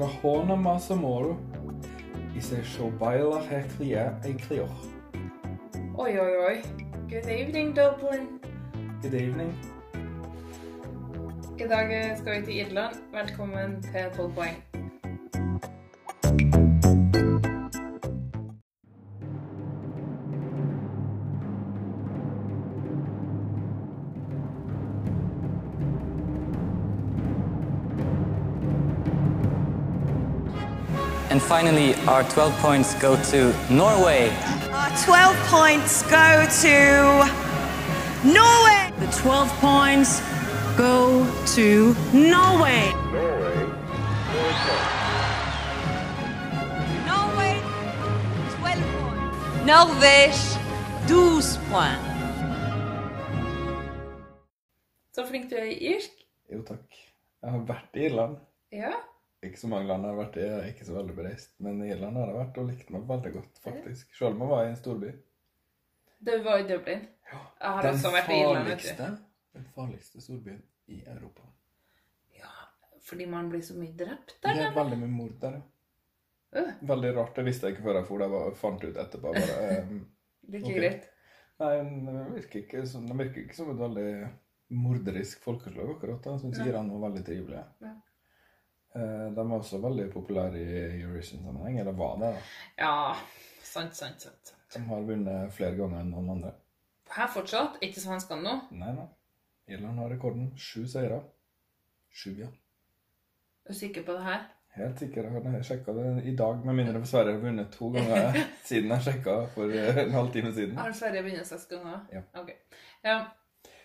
Trahona Masamoro. Ise Shobaila Heklia Eklioch. Oi, oi, oi. Good evening, Dublin. Good evening. I dag skal vi til Irland. Velkommen til 12 poeng. And finally, our 12 points go to Norway. Our 12 points go to Norway. The 12 points go to Norway. Norway, 12 points. Norvège, 12 points. Så flink du er i irsk. Jo, takk. Jeg har vært i Irland. Ja. Ikke så mange land jeg har vært i, jeg er ikke så veldig bereist. Men Irland har jeg vært og likte meg veldig godt, faktisk. Selv om jeg var i en storby. Du var i Dublin. Jeg har også vært i Irland, farligste, den farligste storbyen i Europa. Ja, fordi man blir så mye drept Det der, er veldig mye mord der, ja. Uh. Veldig rart. Det visste jeg ikke før jeg for. Jeg fant ut etterpå. Bare, um, det er ikke okay. greit. Nei, det virker ikke som, det virker ikke som et veldig morderisk folkeslag akkurat. da. Jeg syns. Iran var veldig trivelig. Ja. Eh, De var også veldig populære i Eurovision-sammenheng, eller var det. da. Ja, sant, sant, sant. De har vunnet flere ganger enn noen andre. Her fortsatt, ikke svenskene nå. Nei, nei. Irland har rekorden. Sju seire. Sju, ja. Er du sikker på det her? Helt sikker. Jeg har sjekka det i dag, med mindre Sverre har vunnet to ganger siden jeg sjekka for en halvtime siden. Har Sverige vunnet seks ganger? Ja. Ok. Ja,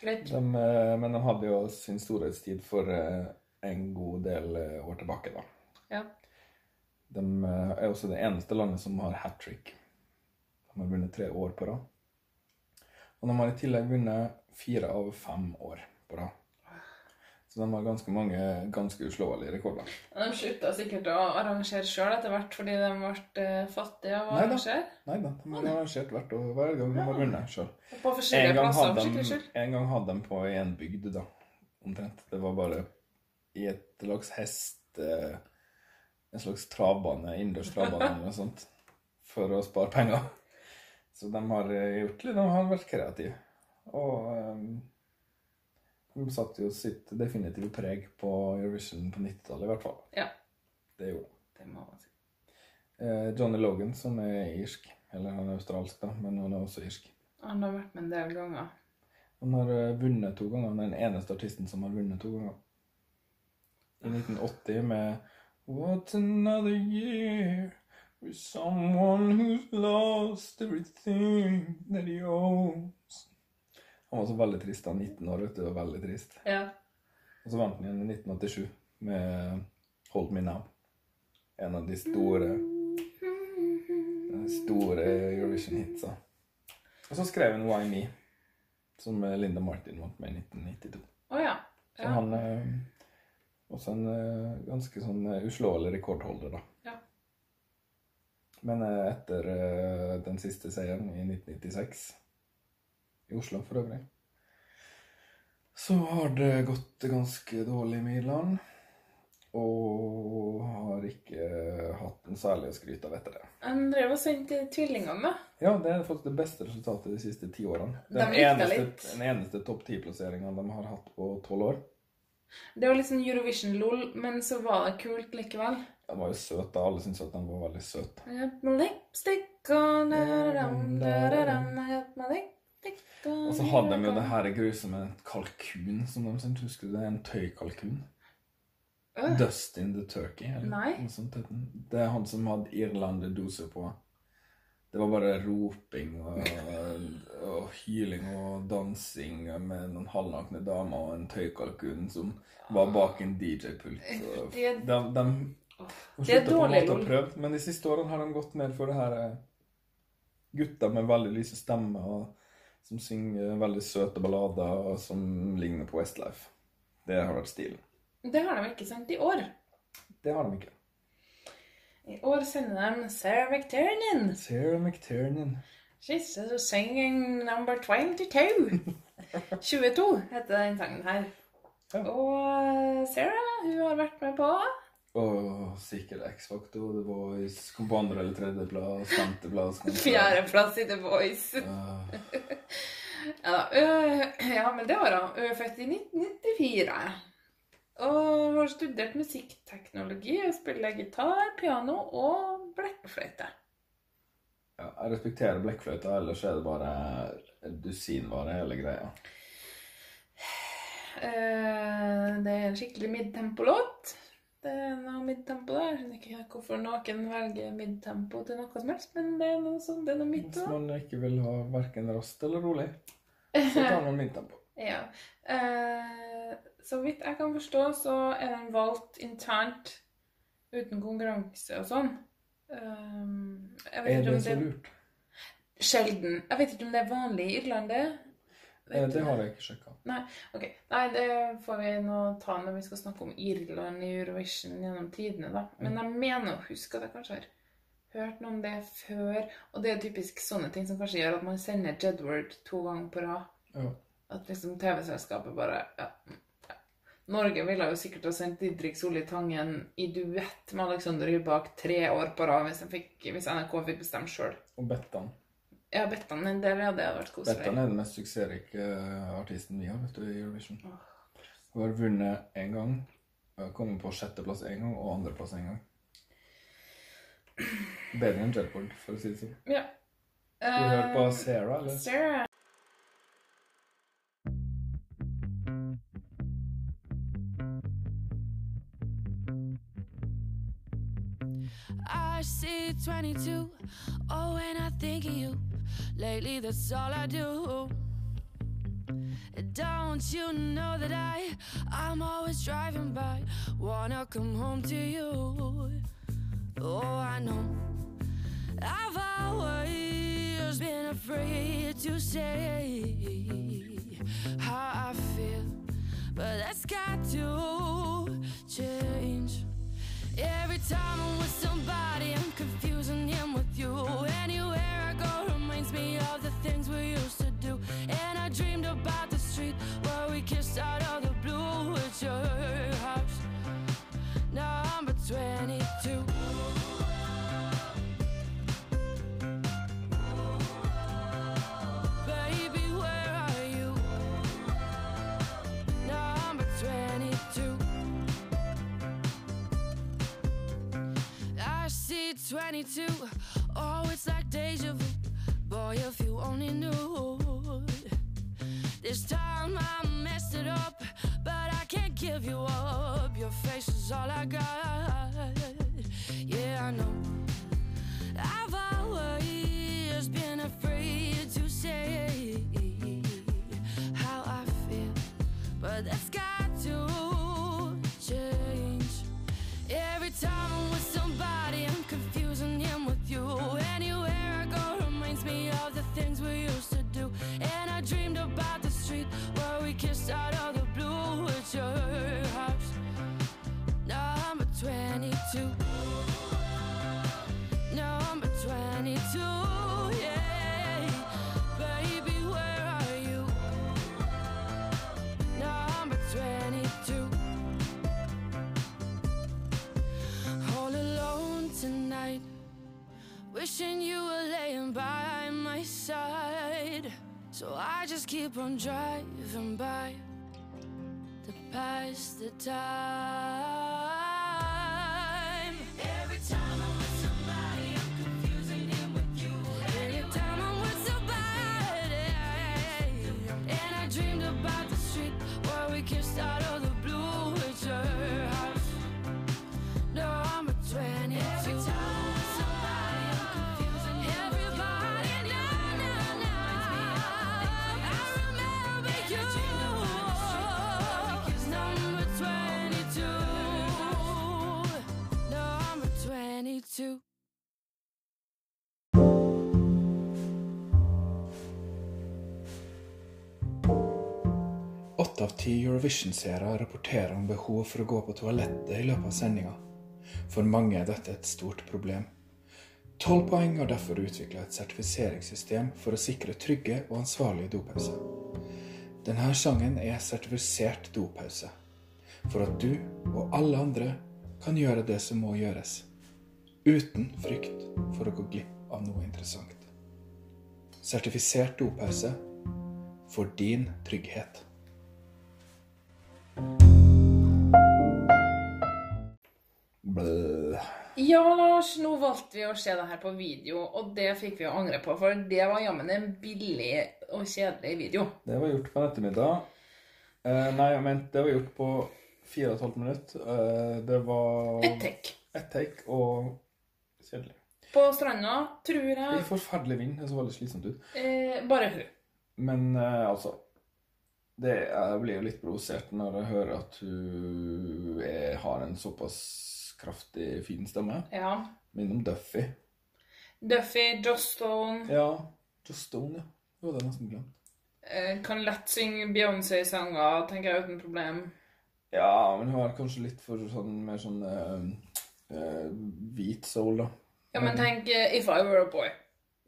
greit. De, eh, men de hadde jo sin storhetstid for eh, en god del eh, år tilbake, da. Ja. De eh, er også det eneste landet som har hat trick. De har vunnet tre år på rad. Og de har i tillegg vunnet fire av fem år på rad. Så de har ganske mange ganske uslåelige rekorder. De slutta sikkert å arrangere sjøl etter hvert fordi de ble eh, fattige av å Nei arrangere. Nei da, de har arrangert hvert år hver gang de har vunnet sjøl. En gang, hadde de, en gang hadde de på en bygd, da. Omtrent. Det var bare i et slags hest... eh, En slags travbane, innendørs travbane eller noe sånt. For å spare penger. Så de har eh, gjort litt De har vært kreative. Og um, de satte jo sitt definitive preg på Eurovision på 90-tallet, i hvert fall. Ja. Det gjorde de. Det må man si. Eh, Johnny Logan, som er irsk. Eller han er australsk, da, men han er også irsk. Han har vært med en del ganger. Han har vunnet to ganger. Han er den eneste artisten som har vunnet to ganger. I 1980 med What another year with someone who's lost everything that he owns. Han var så veldig trist. Han 19 år, vet du. og Veldig trist. Ja. Og så vant han igjen i 1987 med Hold Me Now. En av de store de store Eurovision-hitsa. Og så skrev han Why Me, som Linda Martin vant med i 1992. Oh, ja. Så han er også en eh, ganske sånn eh, uslåelig rekordholder, da. Ja. Men eh, etter den siste seieren i 1996, i Oslo for øvrig, så har det gått ganske dårlig med Irland. Og har ikke hatt en særlig å skryte av etter det. Han drev og sendte tvillingene, da. Ja, det er faktisk det beste resultatet de siste ti årene. Den de eneste, den eneste topp ti-plasseringa de har hatt på tolv år. Det var litt sånn Eurovision-lol, men så var det kult likevel. Den var jo søt, da. Alle syntes at den var veldig søt. I got my lipstick on, da-da-dam, da-da-dam, I got my lipstick on, Og så hadde de jo det her grusomme kalkun som de syntes husker du det? En tøykalkun. Øh, Dustin the Turkey. Eller Nei. noe sånt den. Det er han som hadde Irland-dose på. Det var bare roping og, og hyling og dansing med noen halvnakne damer og en tøykalkun som var bak en DJ-pult. De, Det- De, de, Det er på en måte å prøve, Men de siste årene har de gått ned for det her eh, gutter med veldig lyse stemmer og som synger veldig søte ballader og som ligner på Westlife. Det har vært stilen. Det har de ikke sendt i år. Det har de ikke. I år sender de Sarah McTiernan. Sarah McTiernan. She's singing number 22. 22 heter den sangen her. Ja. Og Sarah, hun har vært med på Og sikkert X-Factor, The Voice, kom på andre- eller tredjeplass, femteplass. Fjerdeplass i The Voice. Ja. Øh, ja, men det var da. Hun er født i 1994. Og har studert musikkteknologi og spiller gitar, piano og blekkfløyte. Ja, jeg respekterer blekkfløyta, ellers er det bare dusinvare, hele greia. Eh, Det er en skikkelig midtempo-låt. Det er noe midtempo der. Jeg skjønner ikke hvorfor noen velger midtempo til noe som helst, men det er noe sånn, det er noe midt Hvis man ikke vil ha verken rast eller rolig, så tar man midtempo. Ja. Eh, så vidt jeg kan forstå, så er den valgt internt uten konkurranse og sånn. Vet Er det så lurt? Sjelden. Jeg vet ikke om det er vanlig i Irland, det. Vet Eh, Det har jeg ikke sjekka. Nei, okay. Nei, det får vi nå ta når vi skal snakke om Irland i Eurovision gjennom tidene, da. Men jeg mener å huske at jeg kanskje har hørt noe om det før. Og det er typisk sånne ting som kanskje gjør at man sender Jedward to ganger på rad. Ja. At liksom TV-selskapet bare ja. Norge ville jo sikkert ha sendt Didrik Solli Tangen i duett med Alexander Rybak tre år på rad hvis, fikk, hvis NRK fikk bestemme sjøl. Og Bettan. Ja, Bettan en del, ja, det hadde vært koselig. Bettan er den mest suksessrike eh, artisten vi har vet du, i Eurovision. Hun har vunnet én gang, kommet på sjetteplass én gang og andreplass én gang. Bedre enn Jedward, for å si det sånn. Ja. Skal du høre på Eh, Sarah, eller? Sarah. See 22. Oh, and I think of you. Lately, that's all I do. Don't you know that I, I'm always driving by, wanna come home to you. Oh, I know. I've always been afraid to say how I feel, but that's got to change. Every time I'm with somebody, 22. Oh, it's like deja vu. Boy, if you only knew. This time I messed it up, but I can't give you up. Your face is all I got. Yeah, I know. I've always been afraid to say 22. Number 22, yeah. Baby, where are you? Number 22. All alone tonight. Wishing you were laying by my side. So I just keep on driving by to pass the time. Ti Eurovision-seere rapporterer om behov for å gå på toalettet i løpet av sendinga. For mange er dette et stort problem. Tolv poeng har derfor utvikla et sertifiseringssystem for å sikre trygge og ansvarlige dopauser. Denne sangen er sertifisert dopause. For at du og alle andre kan gjøre det som må gjøres, uten frykt for å gå glipp av noe interessant. Sertifisert dopause for din trygghet. Ja, Lars, nå valgte vi å se det her på video, og det fikk vi å angre på, for det var jammen en billig og kjedelig video. Det var gjort på en ettermiddag. Eh, nei, jeg mente det var gjort på 4 15 minutter. Eh, det var Et take. Et take og kjedelig. På stranda, tror jeg I forferdelig vind. Det så veldig slitsomt ut. eh, bare hun. Men eh, altså det, Jeg blir jo litt provosert når jeg hører at hun er, har en såpass kraftig, fin stemme. Ja. Minner om Duffy. Duffy, Joss Stone, Ja. Joss Stone, ja. Det er nesten glemt. eh, kan lett synge Beyoncé-sanger, tenker jeg, uten problem. Ja, men hun er kanskje litt for sånn mer sånn eh, uh, hvit soul, da. Ja, men tenk uh, If I Were A Boy,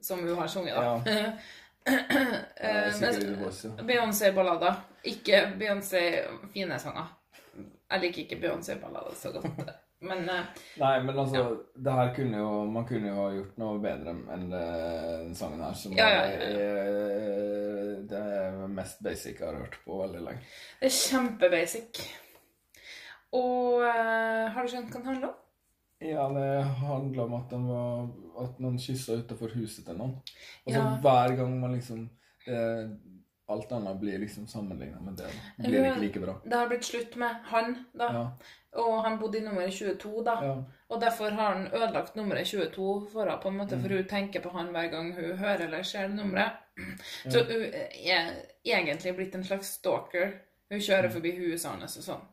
som hun har sunget, da. Ja. Eh, ja. Beyoncé-ballader. Ikke Beyoncé-fine sanger. Jeg liker ikke Beyoncé-ballader så godt. Men eh, Nei, men altså, det her kunne jo Man kunne jo ha gjort noe bedre enn den sangen her, som Ja, ja, ja, ja. er det mest basic jeg har hørt på veldig lenge. det er kjempebasic. Og eh, har du skjønt hva den handler om? Ja, det handla om at, var, at noen kyssa utafor huset til noen. Og så Ja. hver gang man liksom eh, Alt annet blir liksom sammenligna med det. da. Blir ikke like bra. Det har blitt slutt med han, da. Ja. Og han bodde i nummer 22, da. ja. Og derfor har han ødelagt nummeret 22 for henne, på en måte, Mm. for hun tenker på han hver gang hun hører eller ser det nummeret. Så hun er egentlig blitt en slags stalker. Hun kjører forbi huset hans og sånn.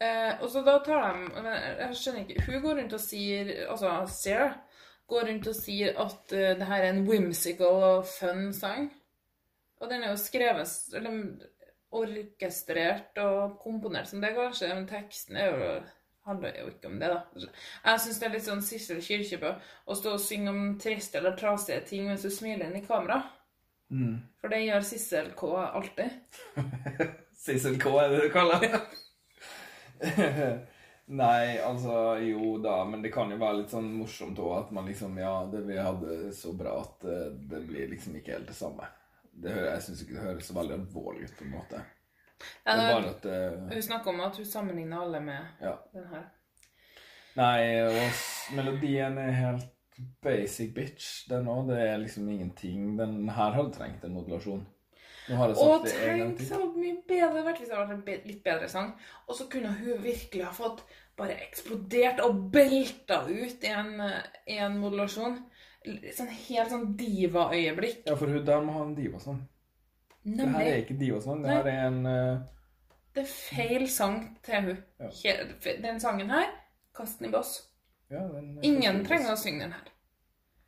Eh, og så da tar de Jeg skjønner ikke Hun går rundt og sier Altså Sarah går rundt og sier at uh, det her er en whimsical og fun sang. Og den er jo skrevet Eller orkestrert og komponert som det, kanskje, men teksten er jo handler jo ikke om det, da. Jeg syns det er litt sånn Sissel Kyrkjebø å stå og synge om triste eller trasige ting mens du smiler inn i kamera. Mm. For det gjør Sissel K alltid. Sissel K er det du kaller det? Nei, altså jo da, men det kan jo være litt sånn morsomt òg at man liksom Ja, det vi hadde så bra at eh, det blir liksom ikke helt det samme. Det hører, jeg syns ikke det høres så veldig alvorlig ut på en måte. Det Ja, det- bare at uh, Hun snakker om at hun sammenligner alle med Ja. den her. Nei, og melodien er helt basic bitch, den òg. Det er liksom ingenting. Den her hadde trengt en modulasjon. Og tenk så mye bedre det vært hvis det hadde vært en litt bedre sang. Og så kunne hun virkelig ha fått bare eksplodert og belta ut i en, eh, i en modulasjon. Sånn helt sånn diva-øyeblikk. Ja, for hun der må ha en divasang. Det her er ikke divasang. Det her er en uh... Det er feil sang til hun. Ja. Den sangen her, kast den i boss. ja, Ingen trenger å synge den her.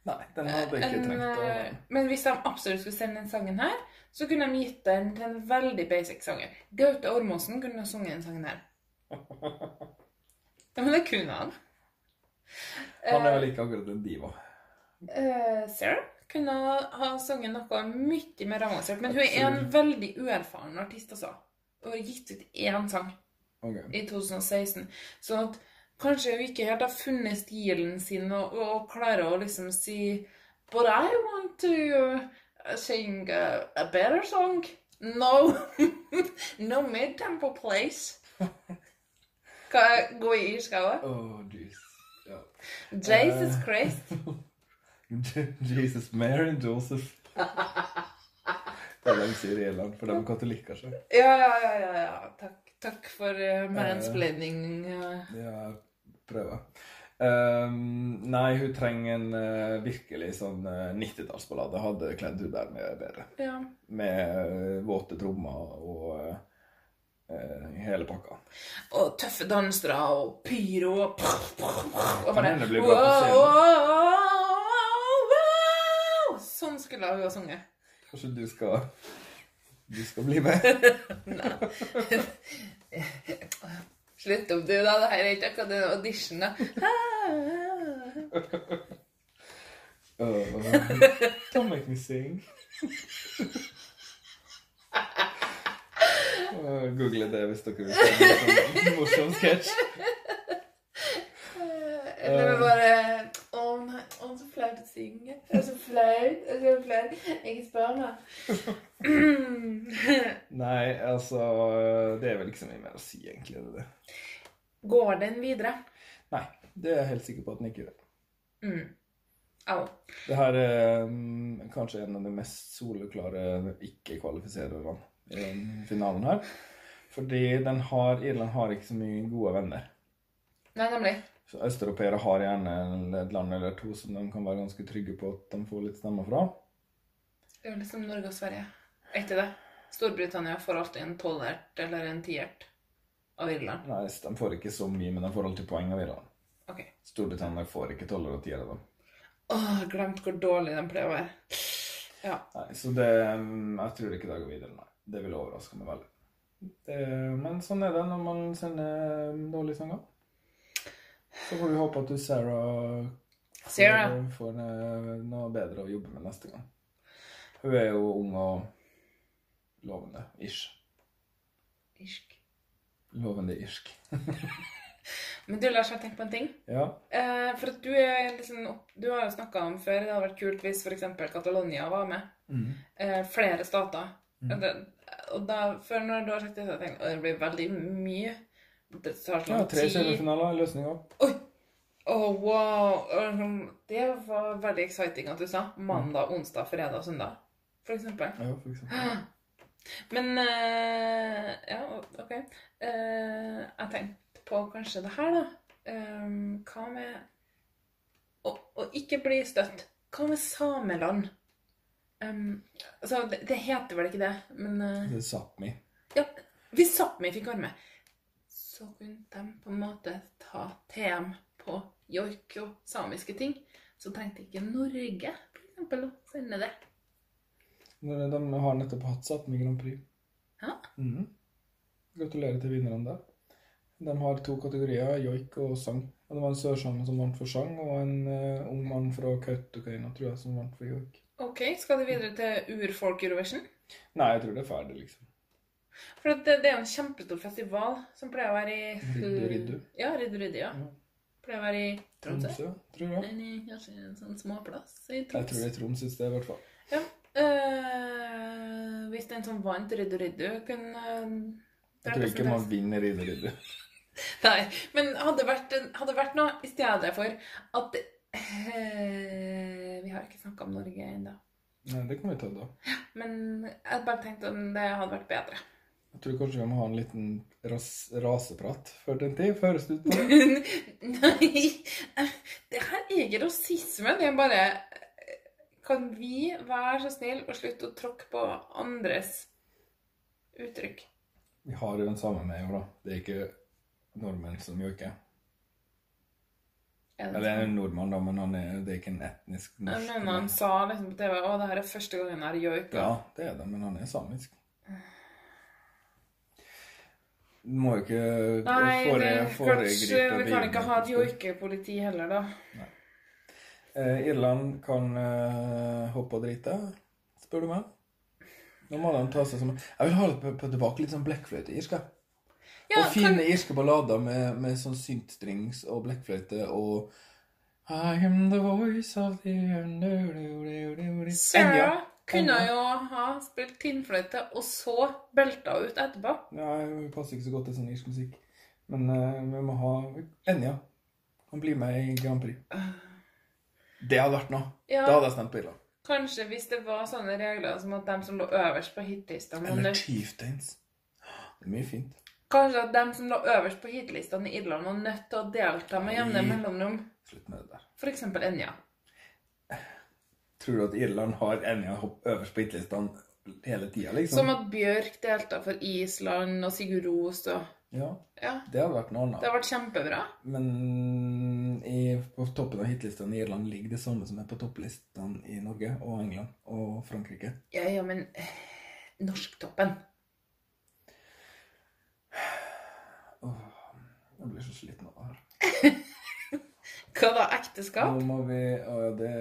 Nei, den hadde ikke En, trengt å eh, Men hvis de absolutt skulle sende den sangen her, så kunne de gitt den til en veldig basic sanger. Gaute Ormåsen kunne ha sunget den sangen her. Ja, men det kunne han. Han er vel ikke akkurat en diva. Uh, Sarah kunne ha sunget noe mye mer avansert, men hun er en veldig uerfaren artist, altså. Hun har gitt ut én sang okay. i 2016, sånn at kanskje hun ikke helt har funnet stilen sin og, og klarer å liksom si But I want to sing a, a better song. No. no mid-tempo place. Hva gå i skauet? Oh, jeez. Ja. Jesus uh, Christ. Jesus, Mary and Joseph. Det er det de sier i Irland, for de er katolikker. Så. Ja, ja, ja, ja, ja. Takk, takk for uh, mansplaining. Uh. Ja, prøver. Um, nei, hun trenger en uh, virkelig sånn uh, 90-tallsballade. Hadde kledd hun der med bedre. ja. Med uh, våte trommer og hele pakka. Og tøffe dansere og pyro og, og det blir bra på scenen. wow, wow. Sånn skulle hun ha sunget. Kanskje du skal Du skal bli med? Slutt opp, du, da. Det her er ikke akkurat en audition, da. Uh, don't make me sing. Google det hvis dere vil se en morsom sketsj. Ikke spør meg. Nei, altså Det er vel ikke så mye mer å si, egentlig. er det det. Går den videre? Nei, det er jeg helt sikker på at den ikke gjør. Mm. Au. Det her er mm, kanskje en av de mest soleklare ikke-kvalifisererne i den finalen her. Fordi den har, Irland har ikke så mye gode venner. Nei, nemlig. Så Østeuropeere har gjerne et land eller to som de kan være ganske trygge på at de får litt stemmer fra. Det er jo liksom Norge og Sverige. etter det? Storbritannia får alltid en tolvert eller en tiert av Irland. Nei, de får ikke så mye, men de får alltid poeng av Irland. Ok. Storbritannia får ikke tolver og tiere av dem. Åh, jeg glemte hvor dårlig de pleier å være. Ja. Nei, så det Jeg tror ikke det går videre, nei. Det ville overraska meg veldig. Det, men sånn er det når man sender dårlige sanger. Så får vi håpe at du, Sarah, Sarah. får, eh, noe bedre å jobbe med neste gang. Hun er jo ung og lovende. Ish. Irsk. Lovende irsk. Men du, Lars, jeg har tenkt på en ting. Ja. Eh, for at du liksom Du har jo snakka om før det hadde vært kult hvis f.eks. Catalonia var med. Mm. Eh, flere stater. Og det, og da, før når du har sagt det, så har jeg tenkt at det blir veldig mye. Det tar ja sånn tre tid. semifinaler er løsninga. Oi! Åh, wow! Det var veldig exciting at du sa. Mandag, onsdag, fredag, søndag. For eksempel. Ja, for eksempel. Men uh, Ja, OK. Uh, jeg tenkte på kanskje det her, da. Um, hva med å, å ikke bli støtt? Hva med sameland? Um, altså, det, det heter vel ikke det, men uh, Det er Sápmi. ja, Hvis Sápmi fikk være med, så kunne de på en måte ta TM på joik og samiske ting. Så trengte ikke Norge for eksempel, å sende det. De de har nettopp hatt Sápmi Grand Prix. Ja. Mhm. Gratulerer til vinnerne der. De har to kategorier, joik og sang. Og det var en sørsame som vant for sang, og en uh, ung mann fra Kautokeino, tror jeg, som vant for joik. Ok, Skal de videre til Urfolk-Eurovision? Nei, jeg tror det er ferdig, liksom. For det, det er jo en kjempestor festival som pleier å være i Riddu, Riddu. Ja, Riddu Riddu, ja. Ja. Pleier å være i Tromsø. Tror jeg. Eller kanskje en sånn småplass i Jeg tror det er Troms et sted, i hvert fall. Ja. Uh, hvis den som vant Riddu Riddu, kunne uh, Jeg tror ikke man vinner Riddu Riddu. Nei, men hadde vært, hadde vært noe i stedet for at uh, Vi har ikke snakka om Norge ennå. Nei, det kan vi ta da. Men jeg bare tenkte om det hadde vært bedre. Jeg tror kanskje vi må ha en liten ras raseprat før den tid. Føres ut på? Nei, det her er ikke rasisme. Det er bare Kan vi være så snill og slutte å tråkke på andres uttrykk? Vi har jo den samme med, jo da. Det er ikke nordmenn som joiker. Eller det sånn? en nordmann, da, men han er, det er ikke en etnisk norsk. Men han sa liksom på TV Å, det her er første gangen han har joika. Ja, det er det, men han er samisk. Du må jo ikke Nei, fore- det, kanskje vi kan ikke ha et joikepoliti heller, da. Eh, Irland kan eh, hoppe og drite, spør du meg. Nå må de ta seg som Jeg vil ha litt på, på tilbake litt sånn blekkfløyte-irsk. Ja, og fine kan, irske ballader med, med sånn syntstrings og blekkfløyte og I am the voice of the Sarah kunne jo ha spilt tinnfløyte og så belta ut etterpå. Ja, hun passer ikke så godt til sånn irsk musikk. Men uh, vi må ha Enja. Han blir med i Grand Prix. Det hadde vært noe. Ja. Da hadde jeg stemt på Irland. Kanskje hvis det var sånne regler som at dem som lå øverst på hitlista Eller Chieftains. Det er mye fint. Kanskje at dem som lå øverst på hitlistene i Irland var nødt til å delta med jevne mellomrom. Slutt med det der. For eksempel Enja. Tror du at Irland har Enya hopp øverst på hitlistene hele tida, liksom? Som at Bjørk delta for Island og Sigurd Ros og Ja, Ja. det hadde vært noe annet. Det hadde har vært kjempebra. Men i, på toppen av hitlistene i Irland ligger det samme som er på topplistene i Norge og England og Frankrike. Ja, ja, men eh, Norsktoppen. Åh, jeg blir så sliten av det her. Hva da? Ekteskap? Nå må vi Å ja, det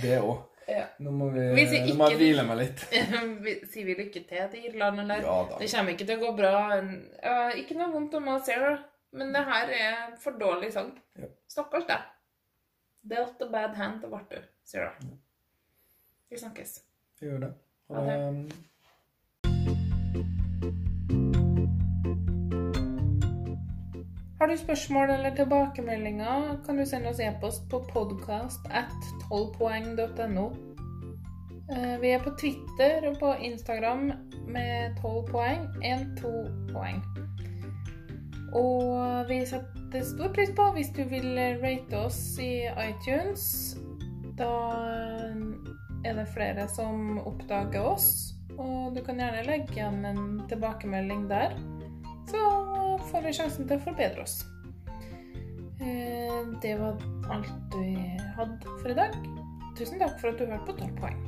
Det òg. Ja. Nå må vi vi ikke, Nå må jeg hvile meg litt. Sier vi lykke til til Irland, eller? Ja da. Det kommer ikke til å gå bra. Ikke noe vondt om å her, men det her er for dårlig sang. Ja. Stakkars deg. Dealt a bad hand, det ble du, sier du. Vi snakkes. Vi gjør det. Ha det. Har du spørsmål eller tilbakemeldinger, kan du sende oss e-post på podcast at 12poeng.no. Eh, Vi er på Twitter og på Instagram med 12 poeng, 1-2 poeng. Og vi setter stor pris på hvis du vil rate oss i iTunes. Da er det flere som oppdager oss, og du kan gjerne legge igjen en tilbakemelding der så får vi sjansen til å forbedre oss. Eh, Det var alt vi hadde for i dag. Tusen takk for at du hørte på 12 poeng.